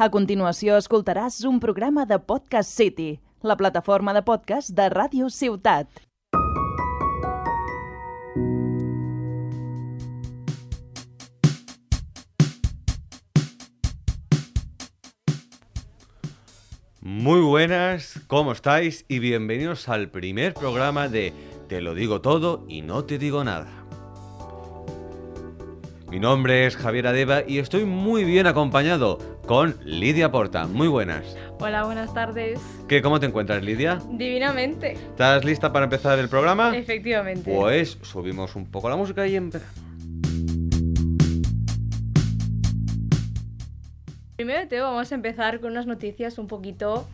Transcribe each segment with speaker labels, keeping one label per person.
Speaker 1: A continuació escoltaràs un programa de Podcast City, la plataforma de podcast de Ràdio Ciutat.
Speaker 2: Muy buenas, ¿cómo estáis? Y bienvenidos al primer programa de Te lo digo todo y no te digo nada. Mi nombre es Javier Adeba y estoy muy bien acompañado con Lidia Porta. Muy buenas.
Speaker 3: Hola, buenas tardes.
Speaker 2: ¿Qué, ¿Cómo te encuentras, Lidia?
Speaker 3: Divinamente.
Speaker 2: ¿Estás lista para empezar el programa?
Speaker 3: Efectivamente.
Speaker 2: Pues subimos un poco la música y empezamos.
Speaker 3: Primero de todo vamos a empezar con unas noticias un poquito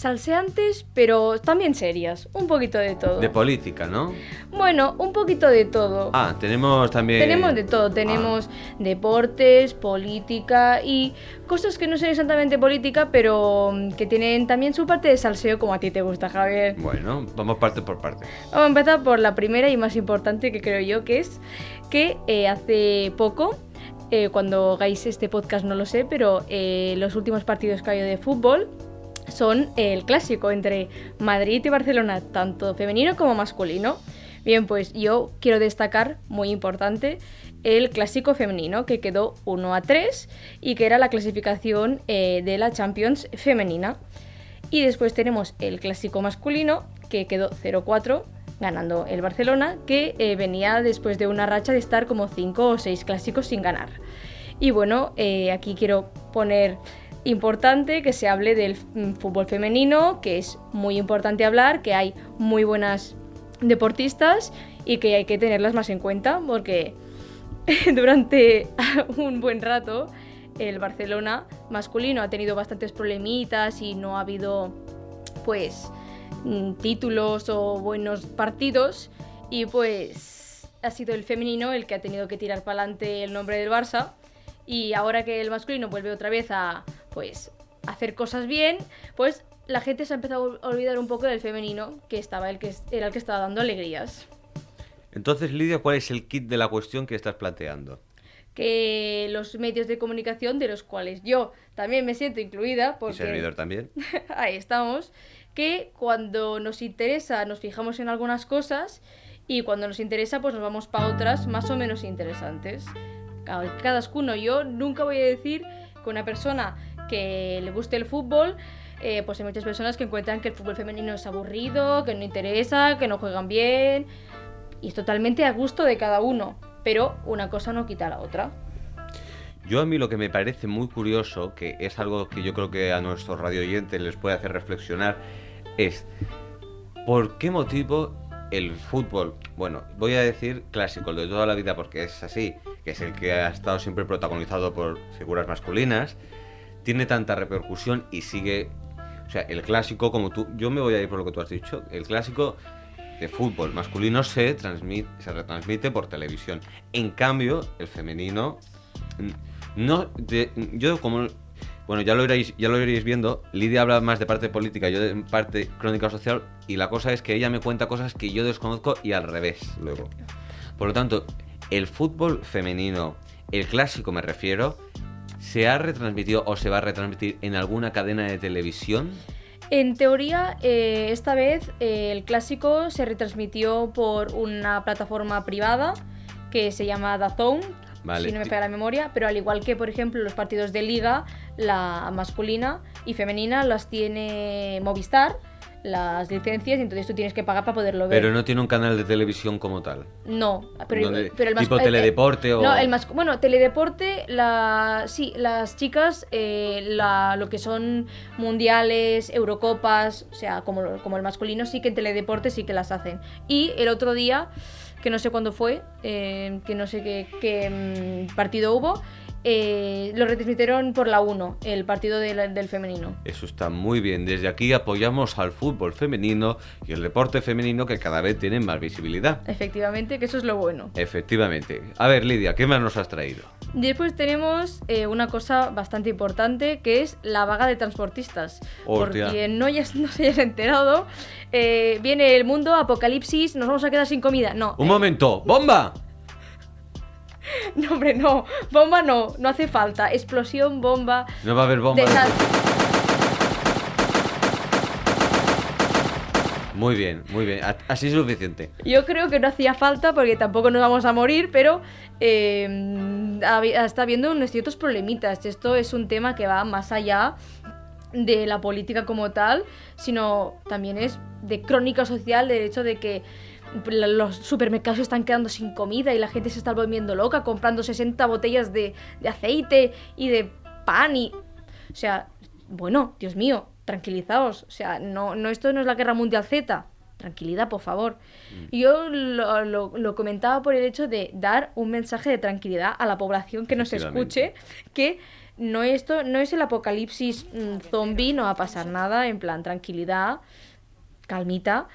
Speaker 3: salseantes, pero también serias. Un poquito de todo.
Speaker 2: De política, ¿no?
Speaker 3: Bueno, un poquito de todo.
Speaker 2: Ah, tenemos también...
Speaker 3: Tenemos de todo, tenemos
Speaker 2: Ah.
Speaker 3: deportes, política y cosas que no son exactamente política, pero mm, que tienen también su parte de salseo como a ti te gusta, Javier.
Speaker 2: Bueno, vamos parte por parte.
Speaker 3: Vamos a empezar por la primera y más importante que creo yo, que es que eh, hace poco, eh, cuando hagáis este podcast no lo sé, pero eh, los últimos partidos que ha habido de fútbol son el clásico entre Madrid y Barcelona, tanto femenino como masculino. Bien, pues yo quiero destacar, muy importante, el clásico femenino que quedó 1 a 3 y que era la clasificación eh, de la Champions femenina. Y después tenemos el clásico masculino que quedó 0-4 ganando el Barcelona, que eh, venía después de una racha de estar como 5 o 6 clásicos sin ganar. Y bueno, eh, aquí quiero poner importante que se hable del mm, fútbol femenino, que es muy importante hablar, que hay muy buenas deportistas y que hay que tenerlas más en cuenta porque durante un buen rato el Barcelona masculino ha tenido bastantes problemitas y no ha habido pues mm, títulos o buenos partidos y pues ha sido el femenino el que ha tenido que tirar para adelante el nombre del Barça y ahora que el masculino vuelve otra vez a pues hacer cosas bien pues la gente se ha empezado a olvidar un poco del femenino que estaba el que era el que estaba dando alegrías
Speaker 2: Entonces, Lidia, ¿cuál es el kit de la cuestión que estás planteando?
Speaker 3: que los medios de comunicación de los cuales yo también me siento incluida
Speaker 2: ¿Y
Speaker 3: porque
Speaker 2: servidor también?
Speaker 3: ahí estamos, que cuando nos interesa nos fijamos en algunas cosas y cuando nos interesa pues nos vamos para otras más o menos interesantes. Cada, cada uno, yo nunca voy a decir que una persona que le guste el fútbol, eh, pues hay muchas personas que encuentran que el fútbol femenino es aburrido, que no interesa, que no juegan bien y es totalmente a gusto de cada uno, pero una cosa no quita la otra.
Speaker 2: Yo a mí lo que me parece muy curioso, que es algo que yo creo que a nuestros radio oyentes les puede hacer reflexionar, es ¿por qué motivo el fútbol, bueno, voy a decir clásico, el de toda la vida porque es así, que es el que ha estado siempre protagonizado por figuras masculinas, tiene tanta repercusión y sigue, o sea, el clásico como tú, yo me voy a ir por lo que tú has dicho, el clásico de fútbol masculino se transmite, se retransmite por televisión. En cambio, el femenino no de- yo como bueno, ya lo iréis ya lo iréis viendo, Lidia habla más de parte política, yo de parte crónica social y la cosa es que ella me cuenta cosas que yo desconozco y al revés luego. Por lo tanto, el fútbol femenino, el clásico me refiero, se ha retransmitido o se va a retransmitir en alguna cadena de televisión.
Speaker 3: En teoría, eh, esta vez eh, el clásico se retransmitió por una plataforma privada que se llama DAZN,
Speaker 2: Vale.
Speaker 3: si no me pega la memoria, pero al igual que, por ejemplo, los partidos de liga, la masculina y femenina las tiene Movistar, las licencias, y entonces tú tienes que pagar para poderlo ver.
Speaker 2: Pero no tiene un canal de televisión como tal.
Speaker 3: No, pero,
Speaker 2: Donde-
Speaker 3: pero el
Speaker 2: tipo teledeporte o-
Speaker 3: No, el mascu- bueno, teledeporte, la, sí, las chicas, eh, la, lo que son mundiales, eurocopas, o sea, como, como el masculino, sí que en teledeporte sí que las hacen. Y el otro día, que no sé cuándo fue, eh, que no sé qué, qué, mm, partido hubo, eh, lo retransmitieron por la 1, el partido del- del femenino.
Speaker 2: Eso está muy bien. Desde aquí apoyamos al fútbol femenino y el deporte femenino que cada vez tiene más visibilidad.
Speaker 3: Efectivamente, que eso es lo bueno.
Speaker 2: Efectivamente. A ver, Lidia, ¿qué más nos has traído?
Speaker 3: Después tenemos eh, una cosa bastante importante que es la vaga de transportistas. Por
Speaker 2: Hostia.
Speaker 3: quien no, ya, no se haya enterado, eh, viene el mundo, apocalipsis, nos vamos a quedar sin comida. No,
Speaker 2: Un momento, ¡bomba!
Speaker 3: No, hombre, no. Bomba no, no hace falta. Explosión, bomba.
Speaker 2: No va a haber bomba. Muy bien, muy bien. Así es suficiente.
Speaker 3: Yo creo que no hacía falta porque tampoco nos vamos a morir, pero eh, habi- está habiendo unos ciertos problemitas. Esto es un tema que va más allá de la política como tal, sino también es de crónica social, del hecho de que los supermercados se están quedando sin comida y la gente se está volviendo loca comprando 60 botellas de, de aceite y de pan y... O sea, bueno, Dios mío, tranquilizaos. O sea, no, no esto no es la guerra mundial Z. Tranquilidad, por favor. Yo lo, lo- lo comentaba por el hecho de dar un mensaje de tranquilidad a la población que nos escuche, que no esto no es el apocalipsis mm, zombie, no va a pasar nada, en plan tranquilidad, calmita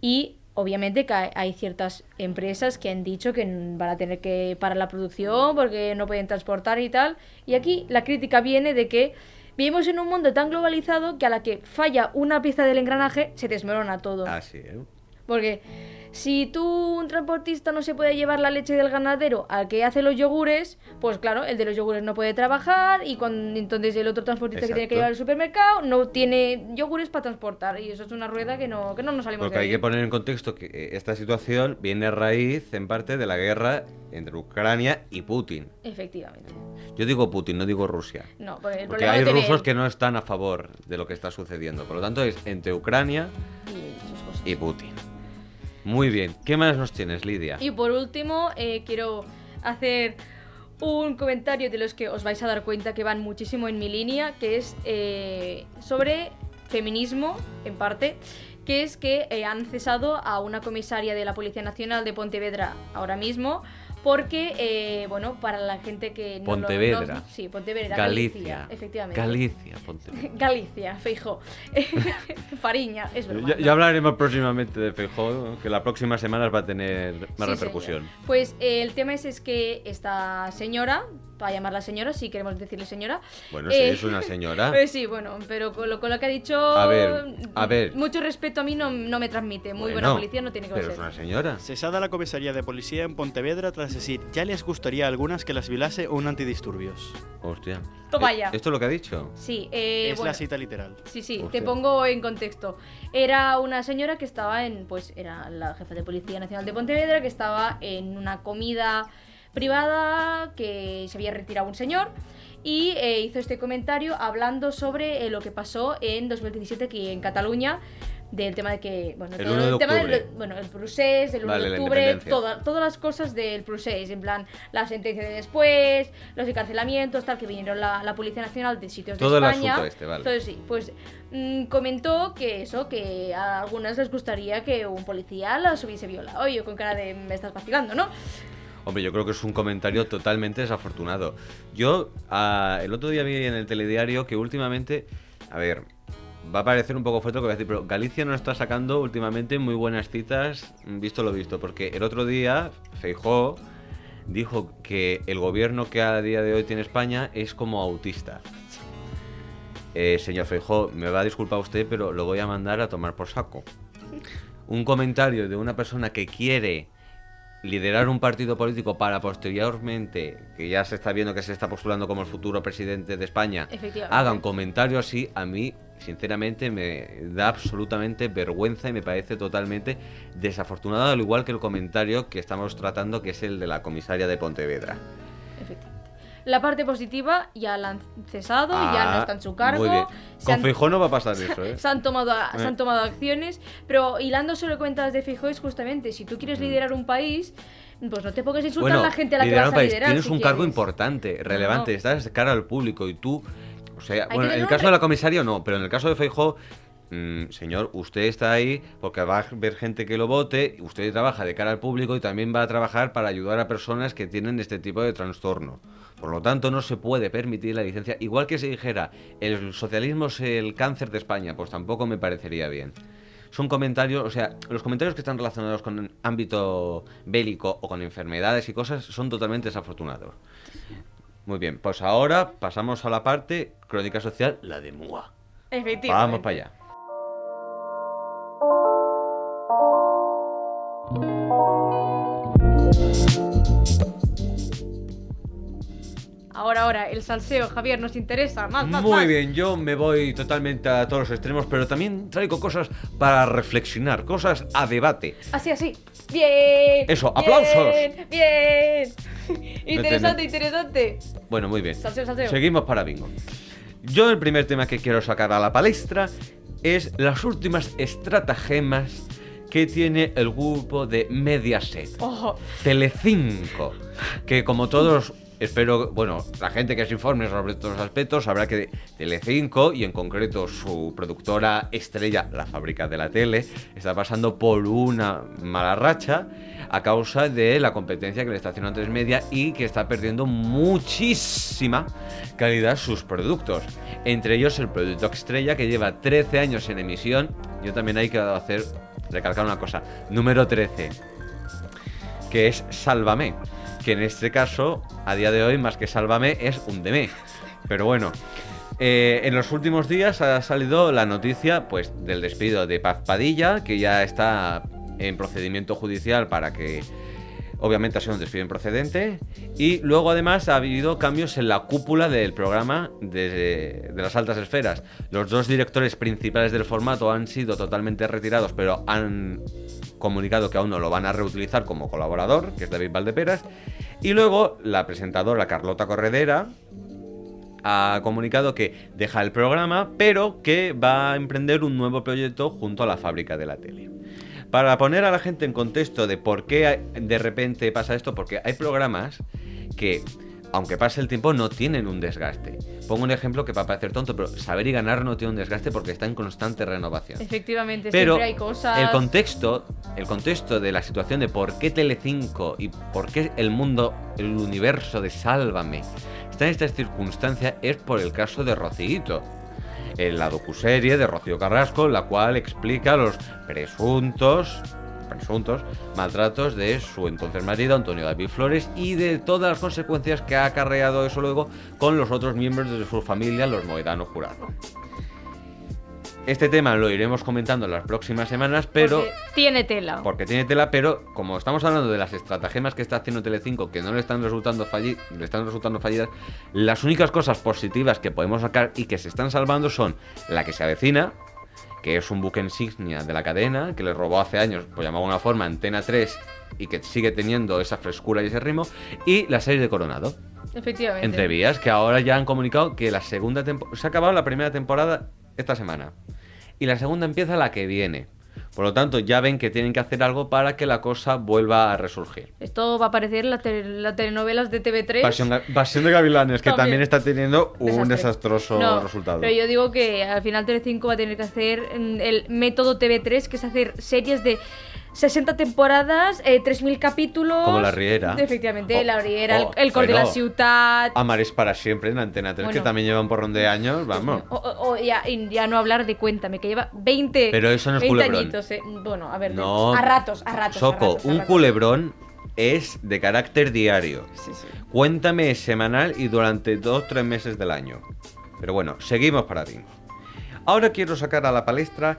Speaker 3: y obviamente que hay, ciertas empresas que han dicho que van a tener que parar la producción porque no pueden transportar y tal. Y aquí la crítica viene de que vivimos en un mundo tan globalizado que a la que falla una pieza del engranaje se desmorona todo.
Speaker 2: ¿eh?
Speaker 3: Porque si tú, un transportista, no se puede llevar la leche del ganadero al que hace los yogures, pues claro, el de los yogures no puede trabajar y cuando, entonces el otro transportista que tiene que llevar al supermercado no tiene yogures para transportar. Y eso es una rueda que no, que no nos salimos
Speaker 2: Porque
Speaker 3: de
Speaker 2: hay
Speaker 3: ahí.
Speaker 2: que poner en contexto que eh, esta situación viene a raíz, en parte, de la guerra entre Ucrania y Putin.
Speaker 3: Efectivamente.
Speaker 2: Yo digo Putin, no digo Rusia.
Speaker 3: No, porque el
Speaker 2: Porque
Speaker 3: problema
Speaker 2: hay
Speaker 3: tiene
Speaker 2: rusos que no están a favor de lo que está sucediendo. Por lo tanto, es entre Ucrania
Speaker 3: y
Speaker 2: Putin. Muy bien. ¿Qué más nos tienes, Lidia?
Speaker 3: Y por último, eh, quiero hacer un comentario de los que os vais a dar cuenta que van muchísimo en mi línea, que es eh, sobre feminismo, en parte, que es que eh, han cesado a una comisaria de la Policía Nacional de Pontevedra ahora mismo. Porque, eh, bueno, para la gente que no lo-
Speaker 2: Pontevedra.
Speaker 3: no- sí, Pontevedra,
Speaker 2: Galicia.
Speaker 3: Galicia, efectivamente.
Speaker 2: Galicia, Pontevedra.
Speaker 3: Galicia, Feijó. Fariña, es verdad.
Speaker 2: Ya, ya hablaremos próximamente de Feijóo, que la próxima semana va a tener más
Speaker 3: Sí,
Speaker 2: repercusión.
Speaker 3: señor. Pues eh, el tema es, es que esta señora, para llamarla señora, si queremos decirle señora.
Speaker 2: Bueno, si
Speaker 3: eh,
Speaker 2: es una señora.
Speaker 3: pues sí, bueno, pero con lo, con lo que ha dicho.
Speaker 2: A ver, a ver.
Speaker 3: Mucho respeto a mí no, no me transmite. Muy buena policía no tiene que
Speaker 2: Pero
Speaker 3: ser.
Speaker 2: es una señora.
Speaker 4: Cesada la comisaría de policía en Pontevedra tras decir ya les gustaría a algunas que las violase un antidisturbios.
Speaker 2: Hostia.
Speaker 3: Toma
Speaker 2: Eh,
Speaker 3: ya.
Speaker 2: ¿Esto es lo que ha dicho?
Speaker 3: Sí, eh,
Speaker 4: es
Speaker 3: bueno,
Speaker 4: la cita literal.
Speaker 3: Sí, sí,
Speaker 2: Hostia.
Speaker 3: te pongo en contexto. Era una señora que estaba en, pues era la jefa de Policía Nacional de Pontevedra, que estaba en una comida privada que se había retirado un señor y eh, hizo este comentario hablando sobre eh, lo que pasó en 2017 aquí en Cataluña del tema de que bueno
Speaker 2: El
Speaker 3: todo
Speaker 2: 1 de
Speaker 3: el tema del bueno el procés el 1
Speaker 2: Vale,
Speaker 3: de octubre toda- todas las cosas del procés en plan la sentencia de después los encarcelamientos tal que vinieron la, la policía nacional de sitios
Speaker 2: Todo
Speaker 3: de
Speaker 2: el
Speaker 3: España
Speaker 2: asunto este, vale.
Speaker 3: entonces sí, pues mm, comentó que eso, que a algunas les gustaría que un policía las hubiese violado. Y yo con cara de me estás vacilando, ¿no?
Speaker 2: Hombre, yo creo que es un comentario totalmente desafortunado. Yo ah, el otro día vi en el telediario que últimamente, a ver, va a parecer un poco fuerte lo que voy a decir, pero Galicia no está sacando últimamente muy buenas citas, visto lo visto, porque el otro día Feijó dijo que el gobierno que a día de hoy tiene España es como autista. Eh, señor Feijó, me va a disculpar usted, pero lo voy a mandar a tomar por saco. Un comentario de una persona que quiere liderar un partido político para posteriormente, que ya se está viendo que se está postulando como el futuro presidente de España,
Speaker 3: Efectivamente.
Speaker 2: haga un comentario así, a mí, sinceramente, me da absolutamente vergüenza y me parece totalmente desafortunado, al igual que el comentario que estamos tratando, que es el de la comisaria de Pontevedra.
Speaker 3: La parte positiva ya la han cesado, ya no
Speaker 2: Ah,
Speaker 3: está en su cargo.
Speaker 2: Muy bien.
Speaker 3: se
Speaker 2: Con
Speaker 3: han-
Speaker 2: Feijóo no va a pasar eso, ¿eh?
Speaker 3: Se han, tomado, se
Speaker 2: Eh.
Speaker 3: han tomado acciones, pero hilando solo cuentas de Fijo es justamente, si tú quieres liderar un país, pues no te pongas insultar a la gente a la que vas a
Speaker 2: país,
Speaker 3: liderar.
Speaker 2: Tienes
Speaker 3: si
Speaker 2: un cargo importante, relevante,
Speaker 3: no.
Speaker 2: estás cara al público y tú, o sea, bueno, en el caso
Speaker 3: re-
Speaker 2: de la comisaria no, pero en el caso de Feijóo, mm, señor, usted está ahí porque va a ver gente que lo vote, usted trabaja de cara al público y también va a trabajar para ayudar a personas que tienen este tipo de trastorno. Por lo tanto, no se puede permitir la licencia. Igual que se dijera, el socialismo es el cáncer de España, pues tampoco me parecería bien son comentarios, o sea, los comentarios que están relacionados con el ámbito bélico o con enfermedades y cosas son totalmente desafortunados. Muy bien, pues ahora pasamos a la parte crónica social, la de MUA.
Speaker 3: Efectivamente.
Speaker 2: Vamos para allá.
Speaker 3: Ahora. El salseo, Javier, nos interesa. Más, más,
Speaker 2: Muy
Speaker 3: más.
Speaker 2: bien, yo me voy totalmente a todos los extremos, pero también traigo cosas para reflexionar, cosas a debate.
Speaker 3: Así, así. Bien.
Speaker 2: Eso,
Speaker 3: bien,
Speaker 2: aplausos.
Speaker 3: Bien. interesante, interesante.
Speaker 2: Bueno, muy bien.
Speaker 3: Salseo, salseo.
Speaker 2: Seguimos para bingo. Yo el primer tema que quiero sacar a la palestra es las últimas estratagemas que tiene el grupo de Mediaset.
Speaker 3: Ojo.
Speaker 2: Telecinco, que como todos espero, bueno, la gente que se informe sobre estos aspectos sabrá que Telecinco y en concreto su productora estrella, la fábrica de la tele, está pasando por una mala racha a causa de la competencia que le está haciendo a 3 Media y que está perdiendo muchísima calidad sus productos. Entre ellos el producto estrella que lleva 13 años en emisión. Yo también hay que hacer recalcar una cosa. Número 13 que es Sálvame, que en este caso, a día de hoy, más que Sálvame, es un Deme. Pero bueno, eh, en los últimos días ha salido la noticia pues, del despido de Paz Padilla, que ya está en procedimiento judicial para que... Obviamente ha sido un despido improcedente. Y luego además ha habido cambios en la cúpula del programa de las altas esferas. Los dos directores principales del formato han sido totalmente retirados, pero han comunicado que aún no lo van a reutilizar como colaborador, que es David Valdeperas. Y luego la presentadora Carlota Corredera ha comunicado que deja el programa, pero que va a emprender un nuevo proyecto junto a la fábrica de la tele. Para poner a la gente en contexto de por qué de repente pasa esto, porque hay programas que, aunque pase el tiempo, no tienen un desgaste. Pongo un ejemplo que va a parecer tonto, pero saber y ganar no tiene un desgaste porque está en constante renovación.
Speaker 3: Efectivamente,
Speaker 2: Pero
Speaker 3: siempre hay cosas.
Speaker 2: el contexto, el contexto de la situación de por qué Telecinco y por qué el mundo, el universo de Sálvame está en estas circunstancias es por el caso de Rocito. En la docuserie de Rocío Carrasco, la cual explica los presuntos presuntos maltratos de su entonces marido Antonio David Flores y de todas las consecuencias que ha acarreado eso luego con los otros miembros de su familia, los Moedano Jurado. Este tema lo iremos comentando en las próximas semanas, pero
Speaker 3: Porque tiene tela.
Speaker 2: porque tiene tela, pero como estamos hablando de las estratagemas que está haciendo Telecinco que no le están resultando falli- le están resultando fallidas, las únicas cosas positivas que podemos sacar y que se están salvando son la que se avecina, que es un buque insignia de la cadena, que le robó hace años, por llamar de alguna forma, Antena 3 y que sigue teniendo esa frescura y ese ritmo, y la serie de Coronado.
Speaker 3: Efectivamente.
Speaker 2: Entre vías, que ahora ya han comunicado que la segunda temporada. Se ha acabado la primera temporada esta semana. Y la segunda empieza la que viene. Por lo tanto, ya ven que tienen que hacer algo para que la cosa vuelva a resurgir.
Speaker 3: Esto va a aparecer en te- las telenovelas de TV3.
Speaker 2: Pasión, de Gavilanes, que también,
Speaker 3: También.
Speaker 2: está teniendo un
Speaker 3: Desastre.
Speaker 2: desastroso
Speaker 3: No,
Speaker 2: resultado.
Speaker 3: Pero yo digo que al final Telecinco va a tener que hacer mm, el método TV3, que es hacer series de 60 temporadas, eh, 3.000 capítulos.
Speaker 2: Como La Riera.
Speaker 3: Efectivamente, La Riera,
Speaker 2: o-
Speaker 3: El, el Cor de la Ciudad.
Speaker 2: Amar es para siempre en Antena 3, que también llevan por de años, vamos.
Speaker 3: O, o- o ya, y ya no hablar de Cuéntame, que lleva 20,
Speaker 2: Pero eso no es
Speaker 3: 20
Speaker 2: culebrón.
Speaker 3: añitos. eh. Bueno, a ver,
Speaker 2: No.
Speaker 3: a ratos, a ratos. a
Speaker 2: Soco,
Speaker 3: ratos, a
Speaker 2: un
Speaker 3: ratos.
Speaker 2: culebrón es de carácter diario.
Speaker 3: Sí, sí.
Speaker 2: Cuéntame es semanal y durante dos tres meses del año. Pero bueno, seguimos para ti. Ahora quiero sacar a la palestra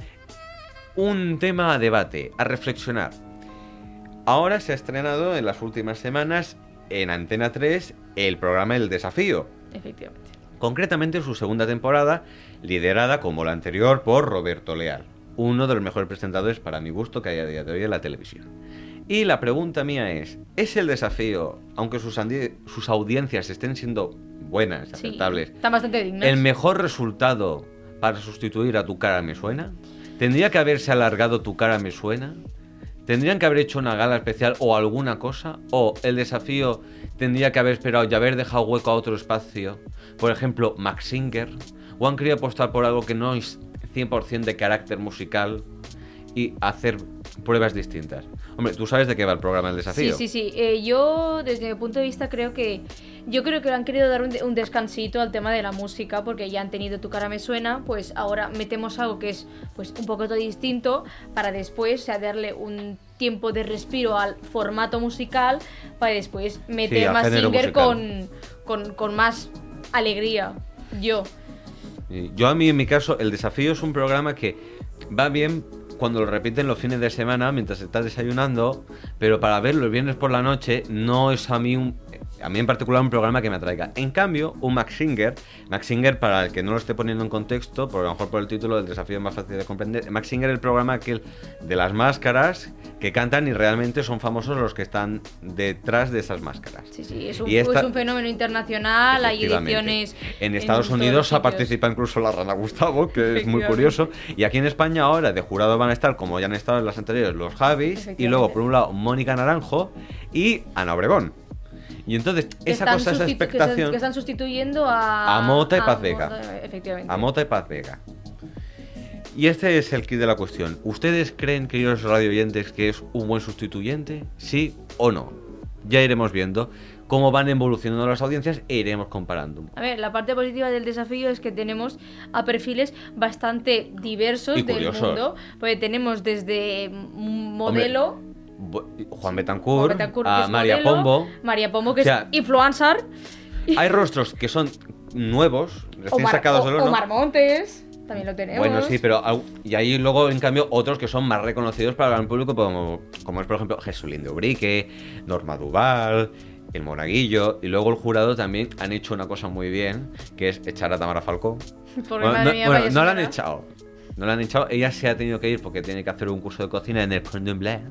Speaker 2: un tema a debate, a reflexionar. Ahora se ha estrenado en las últimas semanas en Antena 3 el programa El Desafío.
Speaker 3: Efectivamente.
Speaker 2: Concretamente su segunda temporada, liderada como la anterior por Roberto Leal, uno de los mejores presentadores para mi gusto que hay a día de hoy en la televisión. Y la pregunta mía es, ¿es el desafío, aunque sus, audiencias estén siendo buenas,
Speaker 3: Sí,
Speaker 2: aceptables,
Speaker 3: están bastante dignas.
Speaker 2: el mejor resultado para sustituir a Tu cara me suena? ¿Tendría que haberse alargado Tu cara me suena? ¿Tendrían que haber hecho una gala especial o alguna cosa? ¿O el desafío tendría que haber esperado y haber dejado hueco a otro espacio? Por ejemplo, Max Singer. ¿O han querido apostar por algo que no es 100% de carácter musical y hacer pruebas distintas? Hombre, tú sabes de qué va el programa El Desafío.
Speaker 3: Sí, sí, sí. Eh, yo, desde mi punto de vista, creo que. Yo creo que le han querido dar un, un descansito al tema de la música, porque ya han tenido Tu cara me suena, pues ahora metemos algo que es pues un poquito distinto para después o sea, darle un tiempo de respiro al formato musical para después meter más singer con, con, con más alegría. Yo.
Speaker 2: Yo a mí, en mi caso, el desafío es un programa que va bien cuando lo repiten los fines de semana mientras estás desayunando, pero para verlo el viernes por la noche no es a mí un... a mí en particular un programa que me atraiga. En cambio, un Max Singer, Max Singer, para el que no lo esté poniendo en contexto, por a lo mejor por el título del desafío es más fácil de comprender, Max Singer es el programa aquel de las máscaras que cantan y realmente son famosos los que están detrás de esas máscaras.
Speaker 3: Sí, sí, es un,
Speaker 2: Y esta-
Speaker 3: es un fenómeno internacional, hay ediciones.
Speaker 2: En Estados Unidos ha participado incluso la Rana Gustavo, que es muy curioso. Y aquí en España ahora de jurado van a estar, como ya han estado en las anteriores, los Javis. Y luego, por un lado, Mónica Naranjo y Ana Obregón. Y entonces, esa cosa, esa
Speaker 3: que
Speaker 2: expectación...
Speaker 3: Que están sustituyendo a.
Speaker 2: A Mota y Paz Vega.
Speaker 3: Mota, efectivamente.
Speaker 2: A Mota y Paz Vega. Y este es el kit de la cuestión. ¿Ustedes creen, queridos radioyentes, que es un buen sustituyente? ¿Sí o no? Ya iremos viendo cómo van evolucionando las audiencias e iremos comparando.
Speaker 3: A ver, la parte positiva del desafío es que tenemos a perfiles bastante diversos
Speaker 2: Y
Speaker 3: del
Speaker 2: curiosos.
Speaker 3: mundo. Porque tenemos desde un modelo.
Speaker 2: Juan Betancourt,
Speaker 3: Juan Betancourt, que
Speaker 2: a
Speaker 3: es
Speaker 2: María
Speaker 3: modelo,
Speaker 2: Pombo.
Speaker 3: María Pombo, que
Speaker 2: O sea,
Speaker 3: es influencer.
Speaker 2: Hay rostros que son nuevos, recién
Speaker 3: Omar,
Speaker 2: sacados del horno.
Speaker 3: Omar Montes, también lo tenemos.
Speaker 2: Bueno, sí, pero y hay luego, en cambio, otros que son más reconocidos para el gran público, como, como es, por ejemplo, Jesulín de Ubrique, Norma Duval, el Monaguillo, y luego el jurado también han hecho una cosa muy bien, que es echar a Tamara Falcó. Bueno, no,
Speaker 3: mía,
Speaker 2: bueno,
Speaker 3: vaya
Speaker 2: no la han echado. No la han echado. Ella se ha tenido que ir porque tiene que hacer un curso de cocina en el Condom Blanc.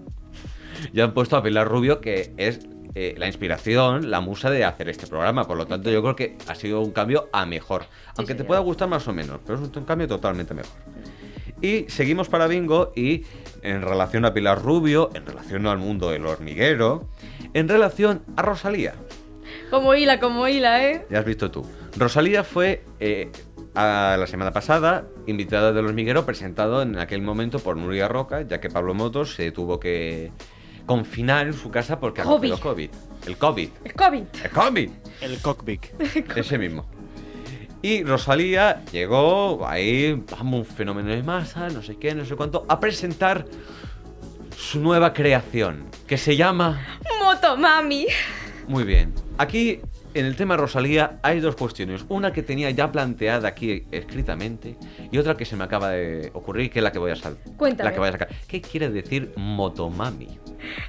Speaker 2: Ya han puesto a Pilar Rubio, que es eh, la inspiración, la musa de hacer este programa. Por lo tanto, yo creo que ha sido un cambio a mejor. Aunque te pueda gustar más o menos, pero es un cambio totalmente mejor. Y seguimos para Bingo y en relación a Pilar Rubio, en relación al mundo del hormiguero, en relación a Rosalía.
Speaker 3: Como hila, como hila, ¿eh?
Speaker 2: Ya has visto tú. Rosalía fue eh, a la semana pasada invitada del hormiguero presentado en aquel momento por Nuria Roca, ya que Pablo Motos se tuvo que confinar en su casa porque ha
Speaker 3: COVID.
Speaker 2: cogido COVID. El COVID.
Speaker 3: Es COVID.
Speaker 2: El COVID.
Speaker 4: El cockpit.
Speaker 2: Ese mismo. Y Rosalía llegó ahí, vamos, un fenómeno de masa, no sé qué, no sé cuánto, a presentar su nueva creación, que se llama...
Speaker 3: Motomami.
Speaker 2: Muy bien. Aquí, en el tema Rosalía, hay dos cuestiones. Una que tenía ya planteada aquí escritamente y otra que se me acaba de ocurrir, que es la que voy a saltar.
Speaker 3: Cuéntame.
Speaker 2: La que voy a sacar. ¿Qué quiere decir motomami?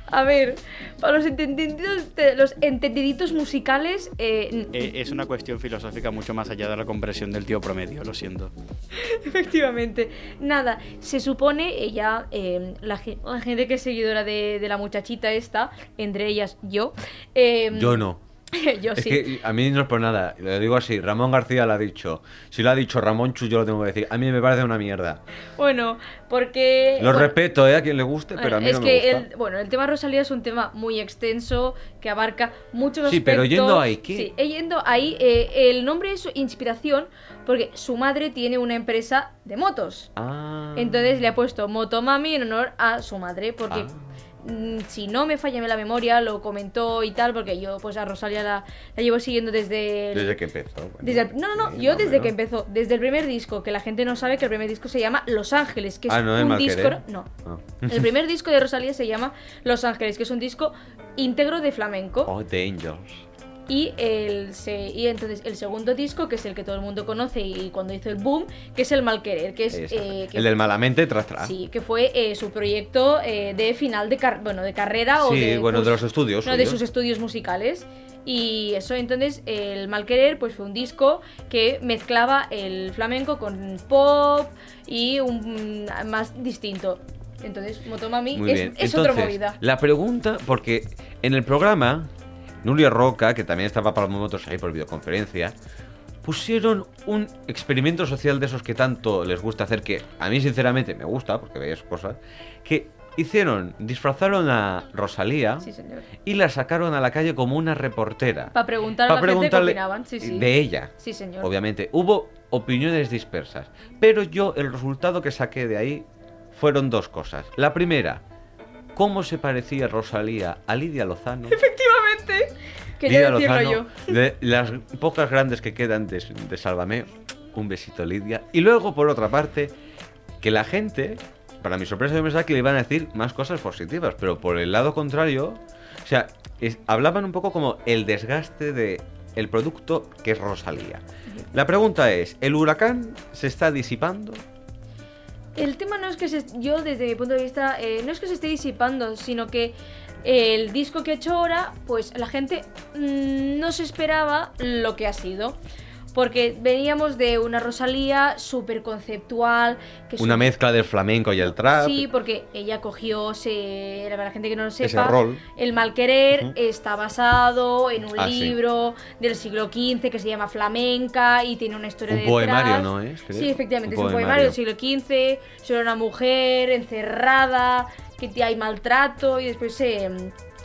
Speaker 3: A ver, para los entendiditos, los entendiditos musicales, eh,
Speaker 4: Eh, es una cuestión filosófica mucho más allá de la comprensión del tío promedio, lo siento.
Speaker 3: efectivamente. Nada, se supone, ella, eh, la, ge- la gente que es seguidora de, de la muchachita esta, entre ellas yo. eh,
Speaker 2: Yo no.
Speaker 3: yo
Speaker 2: Es
Speaker 3: sí.
Speaker 2: que a mí no es por nada. Lo digo así. Ramón García lo ha dicho. Si lo ha dicho Ramón Chu, yo lo tengo que decir. A mí me parece una mierda.
Speaker 3: Bueno, porque...
Speaker 2: Lo
Speaker 3: bueno,
Speaker 2: respeto, ¿eh? A quien le guste, pero a mí
Speaker 3: es
Speaker 2: no
Speaker 3: que
Speaker 2: me gusta.
Speaker 3: El, bueno, el tema Rosalía es un tema muy extenso que abarca muchos
Speaker 2: Sí, pero
Speaker 3: aspectos.
Speaker 2: yendo ahí, ¿qué?
Speaker 3: Sí, eh, yendo ahí, eh, el nombre es inspiración porque su madre tiene una empresa de motos.
Speaker 2: Ah.
Speaker 3: Entonces le ha puesto Motomami en honor a su madre porque
Speaker 2: Ah.
Speaker 3: Mm, si no me falla la memoria lo comentó y tal porque yo pues a Rosalía la, la llevo siguiendo desde el-
Speaker 2: Desde que empezó. bueno,
Speaker 3: desde el- no, no, no, yo desde que empezó, desde el primer disco, que la gente no sabe que el primer disco se llama Los Ángeles, que es
Speaker 2: Ah, ¿no
Speaker 3: un disco... No,
Speaker 2: Ah.
Speaker 3: el primer disco de Rosalía se llama Los Ángeles, que es un disco íntegro de flamenco.
Speaker 2: Oh, The Angels.
Speaker 3: Y, el, se- y entonces el segundo disco, que es el que todo el mundo conoce y cuando hizo el boom, que es el Malquerer, que es... Eh, que-
Speaker 2: el del malamente tras tras.
Speaker 3: Sí, que fue eh, su proyecto eh, de final de, car- bueno, de carrera o
Speaker 2: Sí,
Speaker 3: de...
Speaker 2: bueno, de
Speaker 3: pues,
Speaker 2: los estudios.
Speaker 3: no, de
Speaker 2: suyos.
Speaker 3: sus estudios musicales. Y eso, entonces, el Malquerer, pues fue un disco que mezclaba el flamenco con pop y un más distinto. Entonces, Motomami
Speaker 2: Muy
Speaker 3: es,
Speaker 2: bien.
Speaker 3: es otra
Speaker 2: Entonces,
Speaker 3: movida.
Speaker 2: La pregunta, porque en el programa, Nuria Roca, que también estaba para los motos ahí por videoconferencia, pusieron un experimento social de esos que tanto les gusta hacer, que a mí sinceramente me gusta, porque veis cosas, que hicieron, disfrazaron a Rosalía
Speaker 3: Sí,
Speaker 2: y la sacaron a la calle como una reportera.
Speaker 3: Para preguntar a
Speaker 2: Pa'
Speaker 3: la gente qué
Speaker 2: preguntarle
Speaker 3: opinaban. Sí, sí.
Speaker 2: De ella.
Speaker 3: Sí, señor.
Speaker 2: Obviamente, hubo opiniones dispersas. Pero yo, el resultado que saqué de ahí fueron dos cosas. La primera, cómo se parecía Rosalía a Lidia Lozano.
Speaker 3: Efectivamente. Quería
Speaker 2: Lidia
Speaker 3: decirlo
Speaker 2: Lozano,
Speaker 3: yo.
Speaker 2: de las pocas grandes que quedan de, de Sálvame. Un besito, Lidia. Y luego, por otra parte, que la gente, para mi sorpresa, yo pensaba que le iban a decir más cosas positivas. Pero por el lado contrario, o sea, es- hablaban un poco como el desgaste de el producto que es Rosalía. La pregunta es, ¿el huracán se está disipando?
Speaker 3: El tema no es que se, yo desde mi punto de vista, eh, no es que se esté disipando, sino que el disco que ha hecho ahora, pues la gente mm, no se esperaba lo que ha sido. Porque veníamos de una Rosalía súper conceptual. Que
Speaker 2: Una
Speaker 3: su-
Speaker 2: mezcla del flamenco y el trap.
Speaker 3: Sí, porque ella cogió, se, para la gente que no lo sepa,
Speaker 2: rol.
Speaker 3: El mal querer
Speaker 2: Ujú.
Speaker 3: está basado en un
Speaker 2: Ah, sí.
Speaker 3: libro del siglo XV que se llama Flamenca y tiene una historia
Speaker 2: Un
Speaker 3: detrás.
Speaker 2: poemario, ¿no es? Creo.
Speaker 3: Sí, efectivamente,
Speaker 2: Un
Speaker 3: es un poemario del siglo XV sobre una mujer encerrada, que hay maltrato y después se,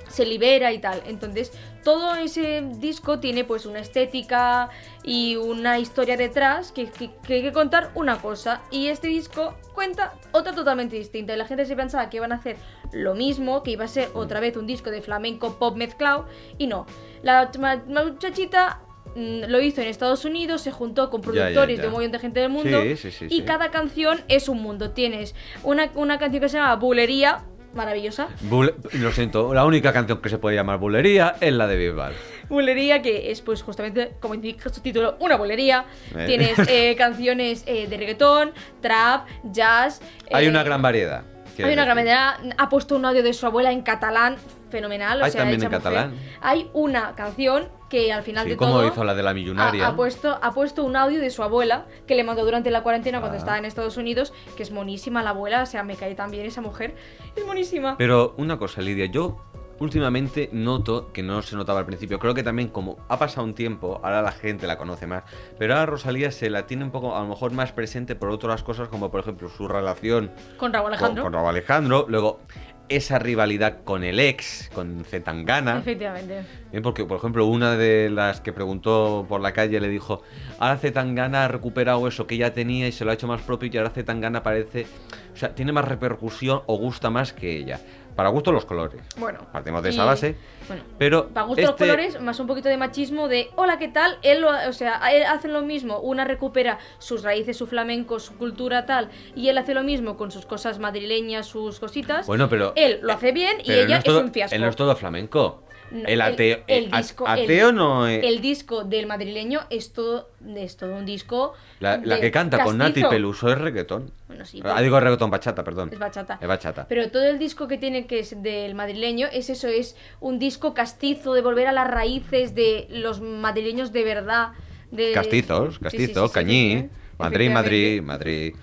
Speaker 3: se libera y tal. Entonces, todo ese disco tiene pues una estética y una historia detrás que, que- que hay que contar una cosa. Y este disco cuenta otra totalmente distinta. Y la gente se pensaba que iban a hacer lo mismo, que iba a ser otra vez un disco de flamenco pop mezclado. Y no. La muchachita mm, lo hizo en Estados Unidos, se juntó con
Speaker 2: Ya, ya,
Speaker 3: productores
Speaker 2: ya.
Speaker 3: de un montón de gente del mundo.
Speaker 2: Sí, sí, sí,
Speaker 3: y cada canción es un mundo. Tienes una, una canción que se llama Bulería, maravillosa.
Speaker 2: Bule- Lo siento, la única canción que se puede llamar bulería es la de Bisbal.
Speaker 3: Bulería, que es pues justamente, como indica su título, una bulería.
Speaker 2: Eh.
Speaker 3: Tienes eh, canciones eh, de reggaetón, trap, jazz.
Speaker 2: Hay una gran variedad.
Speaker 3: Hay una gran variedad. Ha puesto un audio de su abuela en catalán, fenomenal. o
Speaker 2: Hay
Speaker 3: sea,
Speaker 2: también en
Speaker 3: mujer.
Speaker 2: catalán.
Speaker 3: Hay una canción que al final
Speaker 2: Sí,
Speaker 3: de
Speaker 2: como
Speaker 3: todo...
Speaker 2: hizo la de la millonaria.
Speaker 3: Ha, ha puesto, ha puesto un audio de su abuela que le mandó durante la cuarentena cuando
Speaker 2: Ah.
Speaker 3: estaba en Estados Unidos, que es monísima la abuela, o sea, me cae tan bien esa mujer. Es monísima.
Speaker 2: Pero una cosa, Lidia, yo últimamente noto que no se notaba al principio. Creo que también como ha pasado un tiempo, ahora la gente la conoce más. Pero ahora Rosalía se la tiene un poco, a lo mejor más presente por otras cosas, como por ejemplo su relación
Speaker 3: Con Raúl
Speaker 2: con,
Speaker 3: Alejandro.
Speaker 2: con Raúl Alejandro. Luego esa rivalidad con el ex, con Zetangana.
Speaker 3: Efectivamente.
Speaker 2: Porque, por ejemplo, una de las que preguntó por la calle le dijo, ahora Zetangana ha recuperado eso que ya tenía y se lo ha hecho más propio y ahora Zetangana parece, o sea, tiene más repercusión o gusta más que ella. Para gusto los colores.
Speaker 3: Bueno.
Speaker 2: Partimos de esa base.
Speaker 3: Bueno.
Speaker 2: Pero
Speaker 3: Para gusto los
Speaker 2: este-
Speaker 3: colores, más un poquito de machismo de hola, ¿qué tal? Él lo, o sea, él hace lo mismo, una recupera sus raíces, su flamenco, su cultura tal, y él hace lo mismo con sus cosas madrileñas, sus cositas.
Speaker 2: Bueno, pero...
Speaker 3: él lo hace bien y ella
Speaker 2: no
Speaker 3: es,
Speaker 2: todo-
Speaker 3: un fiasco.
Speaker 2: Él no es todo flamenco.
Speaker 3: No,
Speaker 2: el ateo...
Speaker 3: el
Speaker 2: eh,
Speaker 3: disco- el-
Speaker 2: ateo no es...
Speaker 3: El disco del madrileño es todo, es todo un disco.
Speaker 2: La, que canta con Nati. Peluso es reggaetón.
Speaker 3: Bueno, sí,
Speaker 2: Ah, digo reggaetón bachata, perdón.
Speaker 3: Es bachata.
Speaker 2: Es bachata.
Speaker 3: Pero todo el disco que tiene que es del madrileño es eso, es un disco castizo de volver a las raíces de los madrileños de verdad. De...
Speaker 2: Castizos, castizo,
Speaker 3: sí, sí,
Speaker 2: cañí. Madrid, Madrid, Madrid.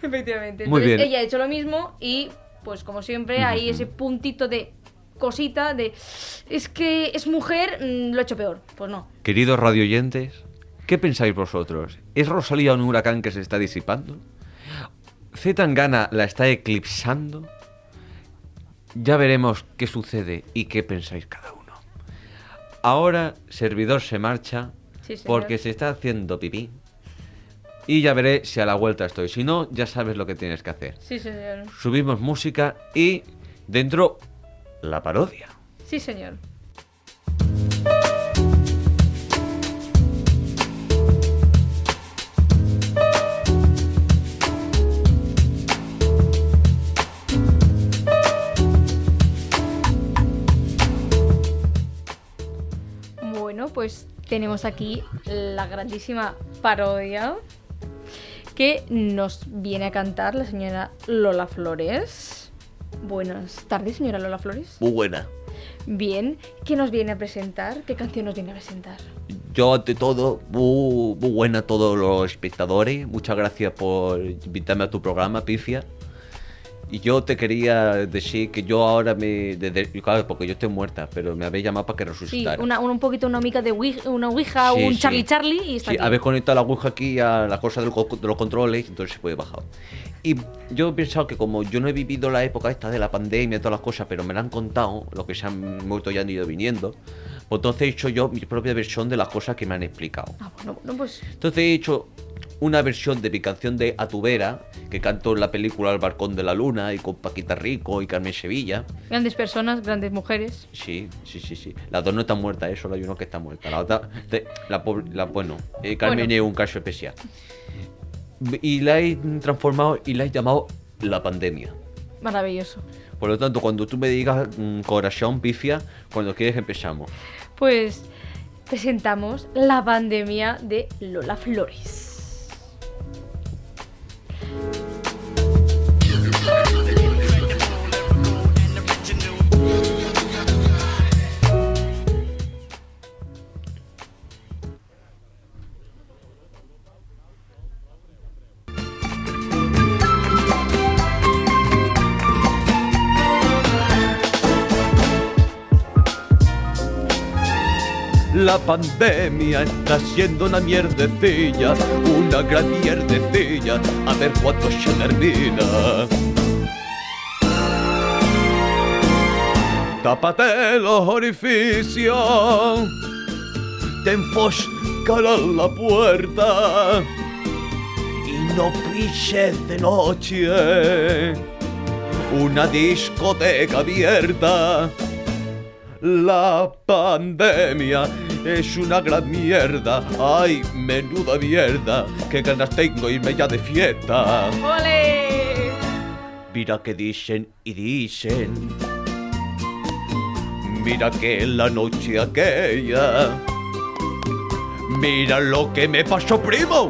Speaker 3: Efectivamente.
Speaker 2: Muy bien.
Speaker 3: ella ha hecho lo mismo y, pues como siempre, hay ese puntito de cosita de... Es que es mujer, mm, lo ha hecho peor. Pues no.
Speaker 2: Queridos radioyentes, ¿qué pensáis vosotros? ¿Es Rosalía un huracán que se está disipando? ¿Z Tangana la está eclipsando? Ya veremos qué sucede y qué pensáis cada uno. Ahora, servidor se marcha
Speaker 3: Sí,
Speaker 2: porque se está haciendo pipí. Y ya veré si a la vuelta estoy. Si no, ya sabes lo que tienes que hacer.
Speaker 3: Sí, señor.
Speaker 2: Subimos música y dentro la parodia.
Speaker 3: Sí, señor. Pues tenemos aquí la grandísima parodia que nos viene a cantar la señora Lola Flores. Buenas tardes, señora Lola Flores.
Speaker 2: Muy buena.
Speaker 3: Bien, ¿qué nos viene a presentar? ¿Qué canción nos viene a presentar?
Speaker 2: Yo, ante todo, muy, muy buena a todos los espectadores. Muchas gracias por invitarme a tu programa, Pifia. Y yo te quería decir que yo ahora me. desde- claro, porque yo estoy muerta, pero me habéis llamado para que
Speaker 3: Sí,
Speaker 2: resucitara.
Speaker 3: una, un poquito una mica de Ouija, una Ouija,
Speaker 2: Sí,
Speaker 3: un
Speaker 2: sí.
Speaker 3: Charlie Charlie y está
Speaker 2: Sí,
Speaker 3: aquí.
Speaker 2: habéis conectado la aguja aquí a la cosa del de los controles, entonces se puede bajar. Y yo he pensado que como yo no he vivido la época esta de la pandemia y todas las cosas, pero me la han contado, lo que se han muerto y han ido viniendo, pues entonces he hecho yo mi propia versión de las cosas que me han explicado.
Speaker 3: Ah, bueno, bueno, pues
Speaker 2: Entonces he hecho una versión de mi canción de A tu vera, que canto en la película El Balcón de la Luna y con Paquita Rico y Carmen Sevilla.
Speaker 3: grandes personas, grandes mujeres.
Speaker 2: Sí, sí, sí, sí. Las dos no están muertas, ¿eh? solo hay uno que está muerta. La otra, la, la bueno, eh, Carmen
Speaker 3: Bueno.
Speaker 2: es un caso especial. Y la he transformado y la he llamado La Pandemia.
Speaker 3: Maravilloso.
Speaker 2: Por lo tanto, cuando tú me digas mm, corazón, pifia, cuando quieres empezamos.
Speaker 3: Pues presentamos la pandemia de Lola Flores.
Speaker 2: La pandemia está siendo una mierdecilla, una gran mierdecilla. A ver cuánto se termina. Tápate los orificios, te enfoscarán la puerta y no pises de noche una discoteca abierta. La pandemia es una gran mierda, ay, menuda mierda, qué ganas tengo irme ya de fiesta.
Speaker 3: ¡Ole!
Speaker 2: Mira que dicen y dicen. Mira que la noche aquella. Mira lo que me pasó, primo.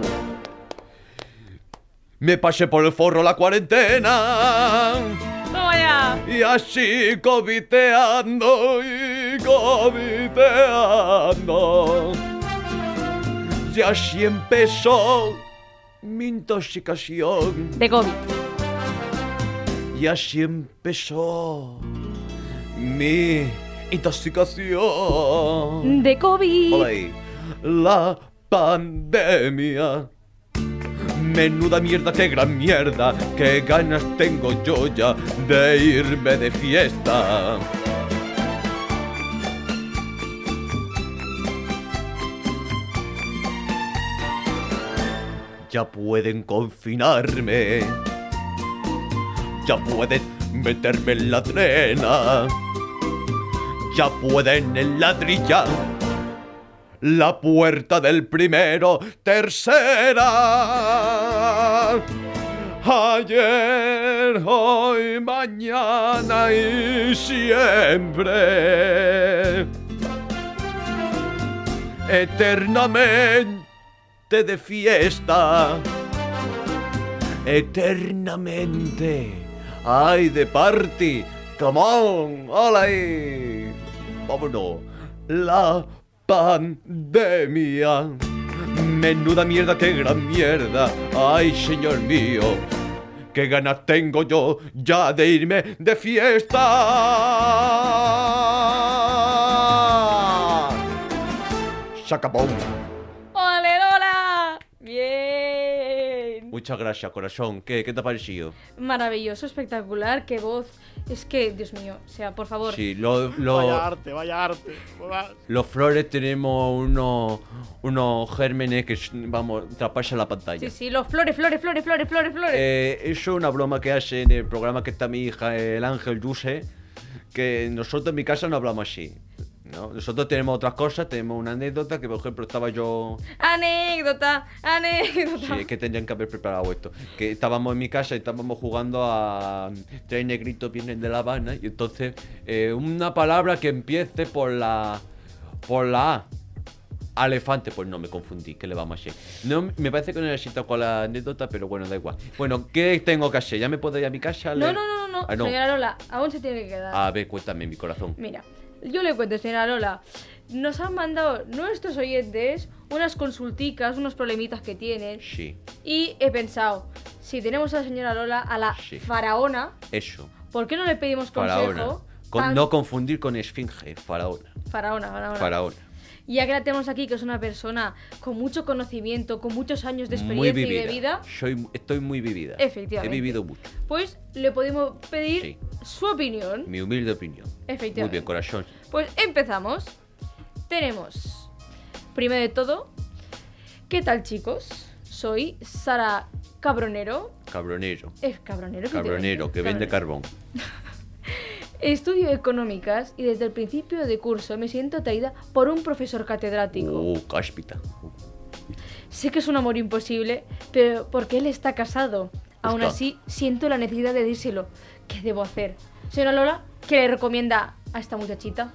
Speaker 2: Me pasé por el forro la cuarentena. Y así coviteando y coviteando. Y así empezó mi intoxicación.
Speaker 3: De COVID.
Speaker 2: Y así empezó mi intoxicación.
Speaker 3: De COVID.
Speaker 2: Hola. La pandemia. Menuda mierda, qué gran mierda. Qué ganas tengo yo ya de irme de fiesta. Ya pueden confinarme. Ya pueden meterme en la trena. Ya pueden enladrillar la puerta del primero, tercera. Ayer, hoy, mañana y siempre. Eternamente de fiesta. Eternamente. Ay, de party. Come on, hola. Vámonos. La pandemia. Menuda mierda, qué gran mierda. Ay, señor mío. Qué ganas tengo yo ya de irme de fiesta.
Speaker 3: ¡Ole,
Speaker 2: Muchas gracias, corazón. ¿Qué, qué te ha parecido?
Speaker 3: Maravilloso, espectacular, qué voz. Es que, Dios mío, o sea, por favor.
Speaker 2: Sí, lo, lo-
Speaker 4: Vaya arte, vaya arte.
Speaker 2: Los flores tenemos unos, unos gérmenes que, vamos, traspasan la pantalla.
Speaker 3: Sí, sí, los flores, flores, flores, flores, flores, flores.
Speaker 2: Eh, eso es una broma que hace en el programa que está mi hija, el Ángel Yuse, que nosotros en mi casa no hablamos así. ¿No? Nosotros tenemos otras cosas, tenemos una anécdota que, por ejemplo, estaba yo...
Speaker 3: Anécdota, anécdota.
Speaker 2: Sí, es que tendrían que haber preparado esto. Que estábamos en mi casa y estábamos jugando a Tres negritos vienen de La Habana y entonces eh, una palabra que empiece por la... por la A. Elefante, pues no, me confundí, ¿qué le vamos a hacer? No, me parece que no necesito con la anécdota, pero bueno, da igual. Bueno, ¿qué tengo que hacer? ¿Ya me puedo ir a mi casa?
Speaker 3: No, no, no, no, no.
Speaker 2: Ah, no.
Speaker 3: Señora Lola, aún se tiene que quedar.
Speaker 2: A ver, cuéntame, mi corazón.
Speaker 3: Mira, yo le cuento, señora Lola. Nos han mandado nuestros oyentes unas consulticas, unos problemitas que tienen.
Speaker 2: Sí,
Speaker 3: Y he pensado, si tenemos a la señora Lola, a la
Speaker 2: Sí.
Speaker 3: faraona,
Speaker 2: eso.
Speaker 3: ¿por qué no le pedimos consejo?
Speaker 2: Faraona. Con-
Speaker 3: Tan-
Speaker 2: no confundir con esfinge, faraona.
Speaker 3: Faraona, faraona.
Speaker 2: Faraona.
Speaker 3: Y ya que la tenemos aquí, que es una persona con mucho conocimiento, con muchos años de experiencia y de vida,
Speaker 2: Soy, estoy muy vivida.
Speaker 3: Efectivamente.
Speaker 2: He vivido mucho.
Speaker 3: pues le podemos pedir
Speaker 2: Sí.
Speaker 3: su opinión.
Speaker 2: Mi humilde opinión.
Speaker 3: Efectivamente.
Speaker 2: Muy bien, corazón.
Speaker 3: Pues empezamos. Tenemos, primero de todo, ¿qué tal chicos? Soy Sara Cabronero.
Speaker 2: Cabronero.
Speaker 3: Es cabronero.
Speaker 2: Cabronero, que vende carbón.
Speaker 3: Estudio económicas y desde el principio de curso me siento atraída por un profesor catedrático.
Speaker 2: Oh, cáspita.
Speaker 3: Sé que es un amor imposible, pero porque él está casado. Aún
Speaker 2: Está.
Speaker 3: así, siento la necesidad de dírselo. ¿Qué debo hacer? Señora Lola, ¿qué le recomienda a esta muchachita?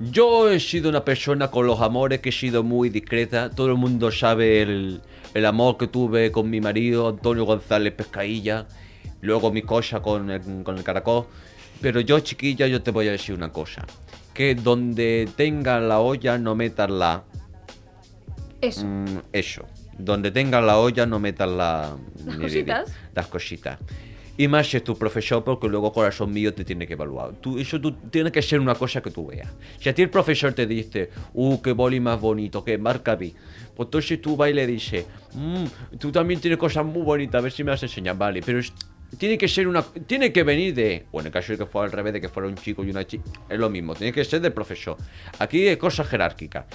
Speaker 2: Yo he sido una persona con los amores que he sido muy discreta. Todo el mundo sabe el, el amor que tuve con mi marido, Antonio González Pescailla. Luego mi cosa con el, con el caracol. Pero yo, chiquilla, yo te voy a decir una cosa. Que donde tengas la olla, no metas la...
Speaker 3: Eso.
Speaker 2: Mm, eso. Donde tengas la olla, no metas la...
Speaker 3: Las cositas.
Speaker 2: Las cositas. Y más si es tu profesor, porque luego corazón mío te tiene que evaluar. Tú, eso tú, tiene que ser una cosa que tú veas. Si a ti el profesor te dice, uh, qué boli más bonito, qué marca vi. Pues entonces tú vas y le dices, "Mm, tú también tienes cosas muy bonitas, a ver si me las enseñas, vale. Pero es- tiene que ser una. Tiene que venir de. Bueno, en caso de que fuera al revés, de que fuera un chico y una chica, es lo mismo. Tiene que ser del profesor. Aquí hay cosas jerárquicas.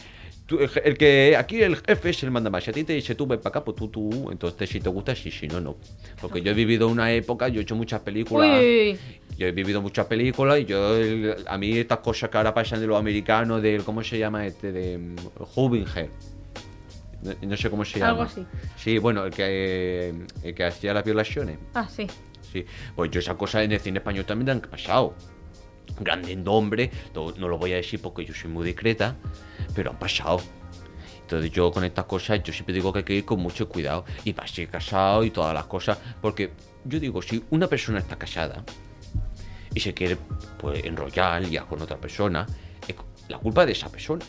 Speaker 2: Tú- el, el que aquí el jefe es el manda más. Si a ti te dice tú ven para acá, pues tú, tú. Entonces si te gusta, sí, si no, no. Porque yo he vivido una época, yo he hecho muchas películas.
Speaker 3: Uy.
Speaker 2: Yo he vivido muchas películas y yo, el- a mí estas cosas que ahora pasan de los americanos, del, ¿cómo se llama este? De mm, Hubinger. No, no sé cómo se llama.
Speaker 3: Algo así.
Speaker 2: Sí, bueno, el que, eh, el que hacía las violaciones.
Speaker 3: Ah, sí.
Speaker 2: Sí, pues yo esas cosas en el cine español también han pasado. Grande nombre, no, no lo voy a decir porque yo soy muy discreta, pero han pasado. Entonces yo con estas cosas, yo siempre digo que hay que ir con mucho cuidado y para ser casado y todas las cosas, porque yo digo, si una persona está casada y se quiere pues enrollar ya con otra persona, es la culpa de esa persona.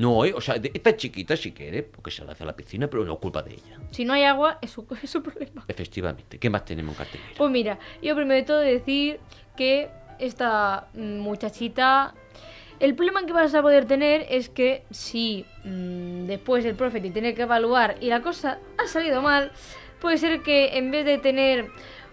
Speaker 2: No, ¿eh? o sea, de esta chiquita si quiere, porque se la hace a la piscina, pero no es culpa de ella.
Speaker 3: Si no hay agua, es su, es su problema.
Speaker 2: Efectivamente. ¿Qué más tenemos en cartelera?
Speaker 3: Pues mira, yo primero de todo decir que esta muchachita, el problema que vas a poder tener es que si mm, después el profe te tiene que evaluar y la cosa ha salido mal, puede ser que en vez de tener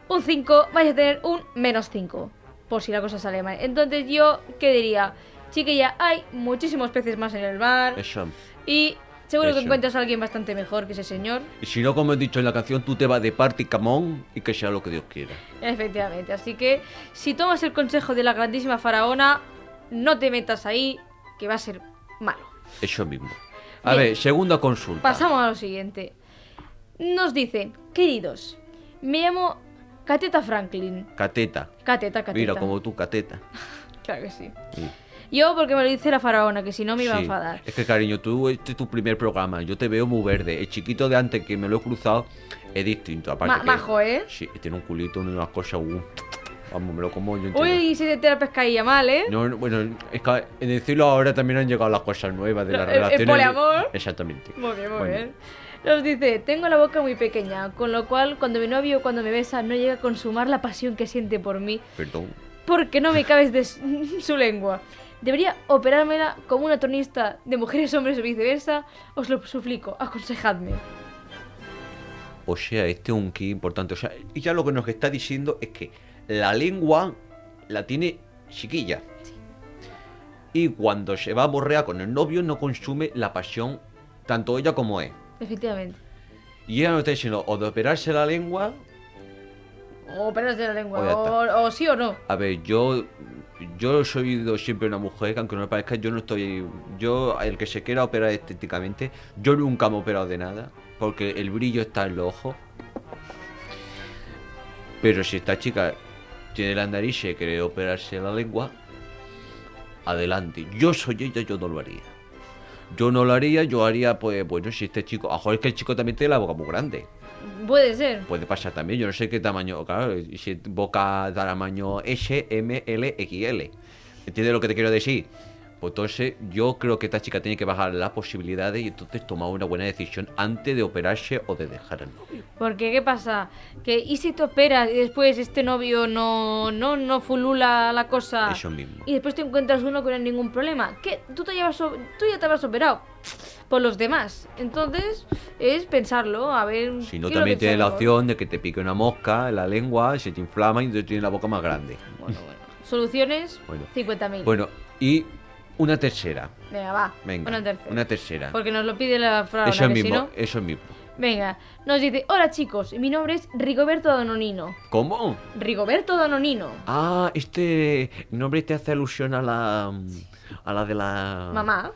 Speaker 3: un 5, vayas a tener un menos 5, por si la cosa sale mal. Entonces yo, ¿qué diría? Chiquilla, hay muchísimos peces más en el mar
Speaker 2: Eso.
Speaker 3: y seguro que encuentras a alguien bastante mejor que ese señor.
Speaker 2: Y si no, como he dicho en la canción, tú te vas de party camón y que sea lo que Dios quiera.
Speaker 3: Efectivamente, así que si tomas el consejo de la grandísima faraona, no te metas ahí, que va a ser malo.
Speaker 2: Eso mismo. A
Speaker 3: Bien.
Speaker 2: ver, segunda consulta.
Speaker 3: Pasamos a lo siguiente. Nos dicen, queridos, me llamo Cateta Franklin.
Speaker 2: Cateta.
Speaker 3: Cateta, Cateta.
Speaker 2: Mira, como tú, cateta.
Speaker 3: Claro que sí.
Speaker 2: Sí.
Speaker 3: Yo porque me lo dice la faraona, que si no me iba a
Speaker 2: Sí.
Speaker 3: enfadar.
Speaker 2: Es que, cariño, tú, este es tu primer programa. Yo te veo muy verde. El chiquito de antes que me lo he cruzado es distinto. Aparte
Speaker 3: Ma-
Speaker 2: que-
Speaker 3: majo, ¿eh?
Speaker 2: Sí, tiene un culito unas cosas. uh, vamos, me lo como yo entero.
Speaker 3: Uy, se te la pescadilla mal, ¿eh?
Speaker 2: No, no, bueno, es que en decirlo ahora también han llegado las cosas nuevas de
Speaker 3: No,
Speaker 2: las
Speaker 3: el- el
Speaker 2: relaciones.
Speaker 3: poliamor.
Speaker 2: Exactamente.
Speaker 3: Muy bien, muy
Speaker 2: Bueno.
Speaker 3: bien. Nos dice, tengo la boca muy pequeña, con lo cual cuando mi novio cuando me besa no llega a consumar la pasión que siente por mí,
Speaker 2: Perdón.
Speaker 3: porque no me cabes de su lengua. ¿Debería operármela como una tronista de mujeres, hombres o viceversa? Os lo suplico, aconsejadme.
Speaker 2: O sea, este es un key importante. O sea, y ya lo que nos está diciendo es que la lengua la tiene chiquilla. Y cuando se va a borrear con el novio no consume la pasión tanto ella como él.
Speaker 3: Efectivamente.
Speaker 2: Y ella nos está diciendo o de operarse la lengua.
Speaker 3: O operarse la lengua, o sí o no.
Speaker 2: A ver, yo yo sido siempre una mujer que aunque no me parezca, yo no estoy. Yo, el que se quiera operar estéticamente, yo nunca me he operado de nada. Porque el brillo está en los ojos. Pero si esta chica tiene la nariz y quiere operarse la lengua, adelante. Yo soy ella, yo no lo haría. Yo no lo haría, yo haría, pues, bueno, si este chico. A es que el chico también tiene la boca muy grande.
Speaker 3: Puede ser.
Speaker 2: Puede pasar también, yo no sé qué tamaño, claro, si boca tamaño S, M, L, XL. ¿Entiendes lo que te quiero decir? Pues entonces yo creo que esta chica tiene que bajar las posibilidades y entonces tomar una buena decisión antes de operarse o de dejar al novio.
Speaker 3: Porque, ¿qué pasa? Que, ¿y si te operas y después este novio no, no, no fulula la cosa?
Speaker 2: Eso mismo.
Speaker 3: Y después te encuentras uno que no hay ningún problema. ¿Qué? Tú, te llevas tú ya te habrás operado por los demás. Entonces, es pensarlo, a ver.
Speaker 2: Si no,
Speaker 3: ¿qué es lo
Speaker 2: también tienes la opción de que te pique una mosca en la lengua, se te inflama y entonces tienes la boca más grande.
Speaker 3: Bueno, bueno. Soluciones,
Speaker 2: Bueno.
Speaker 3: 50.000.
Speaker 2: Bueno, y una tercera.
Speaker 3: Venga, va.
Speaker 2: Venga,
Speaker 3: Una tercera.
Speaker 2: una tercera.
Speaker 3: Porque nos lo pide la frase.
Speaker 2: Eso mismo,
Speaker 3: si no-
Speaker 2: eso mismo.
Speaker 3: Venga, nos dice: Hola chicos, mi nombre es Rigoberto Danonino.
Speaker 2: ¿Cómo?
Speaker 3: Rigoberto Danonino.
Speaker 2: Ah, este nombre te hace alusión a la a la de la
Speaker 3: Mamá.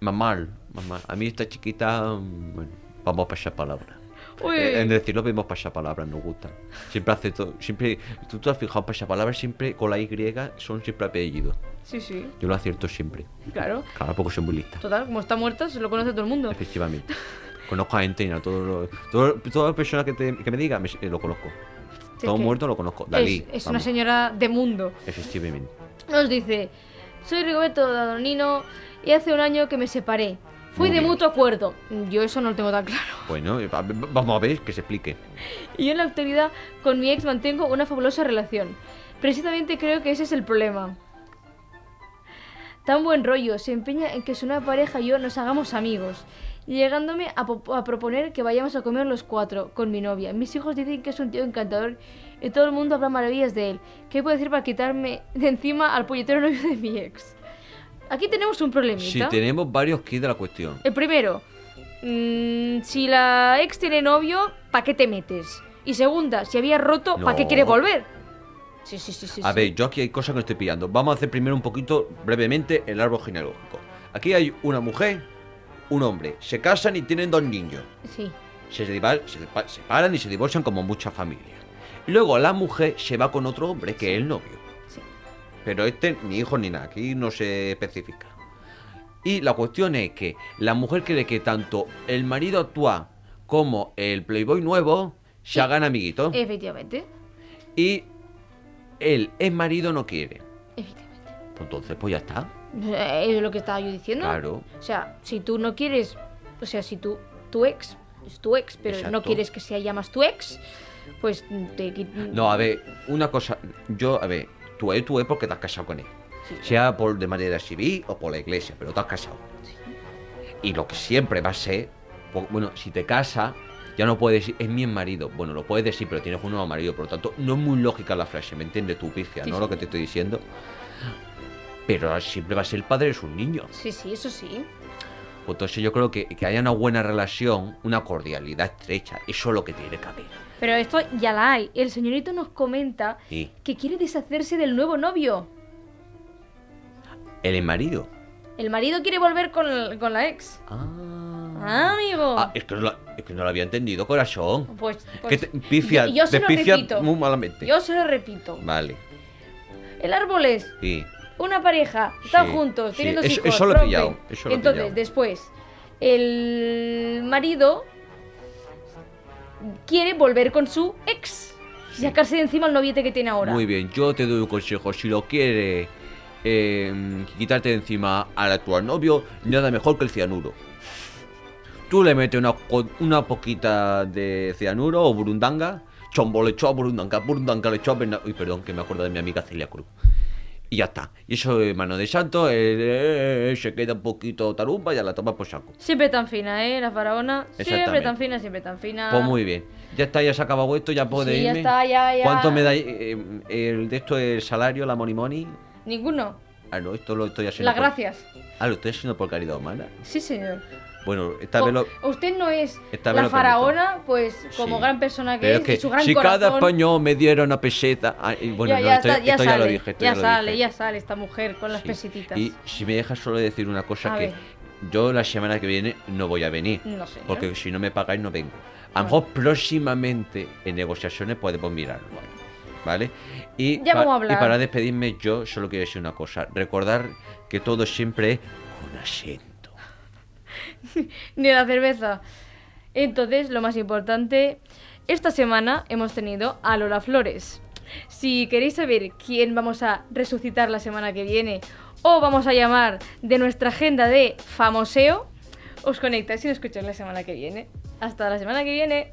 Speaker 2: Mamá, mamá. A mí esta chiquita, mm, bueno, vamos a pasar palabra.
Speaker 3: Uy.
Speaker 2: Eh, en decirlo vemos pasapalabras, nos gusta. Siempre hace todo, siempre, tú te has fijado, pasapalabras siempre con la Y son siempre apellidos.
Speaker 3: Sí, sí,
Speaker 2: Yo lo acierto siempre.
Speaker 3: claro.
Speaker 2: Claro, porque soy muy lista.
Speaker 3: Total, como está muerta, se lo conoce todo el mundo.
Speaker 2: Efectivamente. Conozco a gente, a todo, lo- todo- todas las personas que, te- que me digan, me- eh, lo conozco.
Speaker 3: Sí,
Speaker 2: todo muerto lo conozco. Dalí.
Speaker 3: es, es una señora de mundo.
Speaker 2: Efectivamente.
Speaker 3: Nos dice, soy Rigoberto Danonino y hace un año que me separé.
Speaker 2: Muy
Speaker 3: de
Speaker 2: bien.
Speaker 3: mutuo acuerdo. Yo eso no lo tengo tan claro.
Speaker 2: Bueno, eh, va- vamos a ver que se explique.
Speaker 3: Y yo en la actualidad con mi ex mantengo una fabulosa relación. Precisamente creo que ese es el problema. Tan buen rollo, se empeña en que su nueva pareja y yo nos hagamos amigos, llegándome a, po- a proponer que vayamos a comer los cuatro con mi novia. Mis hijos dicen que es un tío encantador y todo el mundo habla maravillas de él. ¿Qué puedo decir para quitarme de encima al puñetero novio de mi ex? Aquí tenemos un problemita.
Speaker 2: Si tenemos varios kits de la cuestión.
Speaker 3: El primero, mm, si la ex tiene novio, ¿para qué te metes? Y segunda, si había roto, ¿para qué
Speaker 2: No.
Speaker 3: quiere volver? Sí, sí, sí, sí.
Speaker 2: A
Speaker 3: sí.
Speaker 2: ver, yo aquí hay cosas que no estoy pillando. Vamos a hacer primero un poquito, brevemente, el árbol genealógico. Aquí hay una mujer, un hombre. Se casan y tienen dos niños.
Speaker 3: Sí.
Speaker 2: Se, separan y se divorcian como muchas familias. Luego la mujer se va con otro hombre, que es el novio.
Speaker 3: Sí.
Speaker 2: Pero este ni hijo ni nada, aquí no se especifica. Y la cuestión es que la mujer cree que tanto el marido actual como el playboy nuevo se hagan amiguitos.
Speaker 3: Efectivamente.
Speaker 2: Y el ex marido no quiere.
Speaker 3: Efectivamente.
Speaker 2: Pues entonces, pues ya está.
Speaker 3: Eh, Es lo que estaba yo diciendo.
Speaker 2: Claro.
Speaker 3: O sea, si tú no quieres, o sea, si tú, tu ex es tu ex, pero no quieres que sea llamas tu ex, pues te
Speaker 2: No, a ver, una cosa. Yo, a ver, tú es tú es porque te has casado con él.
Speaker 3: Sí.
Speaker 2: Sea por de manera civil o por la iglesia, pero te has casado. Y lo que siempre va a ser, po- bueno, si te casas, ya no puedes decir, es mi marido. Bueno, lo puedes decir, pero tienes un nuevo marido, por lo tanto, no es muy lógica la frase, ¿me entiendes? Tu pifia,
Speaker 3: Sí,
Speaker 2: ¿no?
Speaker 3: sí.
Speaker 2: Lo que te estoy diciendo. Pero siempre va a ser el padre de sus niños.
Speaker 3: Sí, sí, eso sí.
Speaker 2: Entonces yo creo que, que haya una buena relación, una cordialidad estrecha, eso es lo que tiene que haber.
Speaker 3: Pero esto ya la hay. El señorito nos comenta que quiere deshacerse del nuevo novio.
Speaker 2: el marido.
Speaker 3: El marido quiere volver con, con la ex.
Speaker 2: Ah.
Speaker 3: Ah, amigo.
Speaker 2: Ah, es que, no lo, es que no lo había entendido, corazón.
Speaker 3: Pues,
Speaker 2: que
Speaker 3: pues
Speaker 2: te, pifia,
Speaker 3: yo, yo se lo
Speaker 2: pifia
Speaker 3: repito.
Speaker 2: muy malamente.
Speaker 3: Yo se lo repito.
Speaker 2: Vale,
Speaker 3: El árbol es
Speaker 2: sí.
Speaker 3: Una pareja, están
Speaker 2: Sí,
Speaker 3: juntos,
Speaker 2: sí,
Speaker 3: tienen dos hijos.
Speaker 2: eso lo he pillado, eso lo he
Speaker 3: Entonces,
Speaker 2: pillado.
Speaker 3: después, el marido quiere volver con su ex. Y sacarse de encima el noviete que tiene ahora.
Speaker 2: Muy bien, yo te doy un consejo. Si lo quieres eh, quitarte de encima al actual novio, nada mejor que el cianuro. Tú le metes una, una poquita de cianuro o burundanga. Chombo le echó a burundanga, burundanga le echó a Uy, perdón, que me acuerdo de mi amiga Celia Cruz. Y ya está. Y eso es mano de santo, eh, eh, se queda un poquito tarumba y ya la toma por saco.
Speaker 3: Siempre tan fina, ¿eh? La faraona. Siempre tan fina, siempre tan fina.
Speaker 2: Pues muy bien. Ya está, ya se ha acabado esto, ya puede
Speaker 3: Sí, ya
Speaker 2: irme.
Speaker 3: está, ya, ya.
Speaker 2: ¿Cuánto me dais? eh, el de esto el salario, la money money?
Speaker 3: Ninguno.
Speaker 2: Ah, no, esto lo estoy haciendo.
Speaker 3: Las
Speaker 2: por-
Speaker 3: gracias.
Speaker 2: Ah, lo estoy haciendo por caridad humana.
Speaker 3: Sí, señor.
Speaker 2: Bueno, esta
Speaker 3: Co-
Speaker 2: vez lo.
Speaker 3: Usted no es
Speaker 2: Esta
Speaker 3: la faraona, pues como
Speaker 2: Sí.
Speaker 3: gran persona que
Speaker 2: Pero
Speaker 3: es,
Speaker 2: que
Speaker 3: y su gran
Speaker 2: si
Speaker 3: corazón.
Speaker 2: cada español me diera una peseta. ah, y bueno,
Speaker 3: ya,
Speaker 2: no,
Speaker 3: ya
Speaker 2: esto,
Speaker 3: está- ya
Speaker 2: esto ya
Speaker 3: sale,
Speaker 2: lo dije. Esto
Speaker 3: ya sale,
Speaker 2: dije.
Speaker 3: ya sale esta mujer con las
Speaker 2: Sí.
Speaker 3: pesetitas.
Speaker 2: Y si me dejas solo decir una cosa
Speaker 3: A
Speaker 2: que
Speaker 3: ver.
Speaker 2: yo la semana que viene no voy a venir.
Speaker 3: No sé.
Speaker 2: Porque si no me pagáis no vengo. A lo mejor próximamente en negociaciones podemos mirarlo. ¿Vale? Y,
Speaker 3: Ya
Speaker 2: pa-
Speaker 3: vamos a hablar.
Speaker 2: y para despedirme yo solo quiero decir una cosa. Recordar que todo siempre es con asiento.
Speaker 3: Ni la cerveza. Entonces, lo más importante, esta semana hemos tenido a Lola Flores. Si queréis saber quién vamos a resucitar la semana que viene o vamos a llamar de nuestra agenda de famoseo, os conectáis y nos escucháis la semana que viene. Hasta la semana que viene.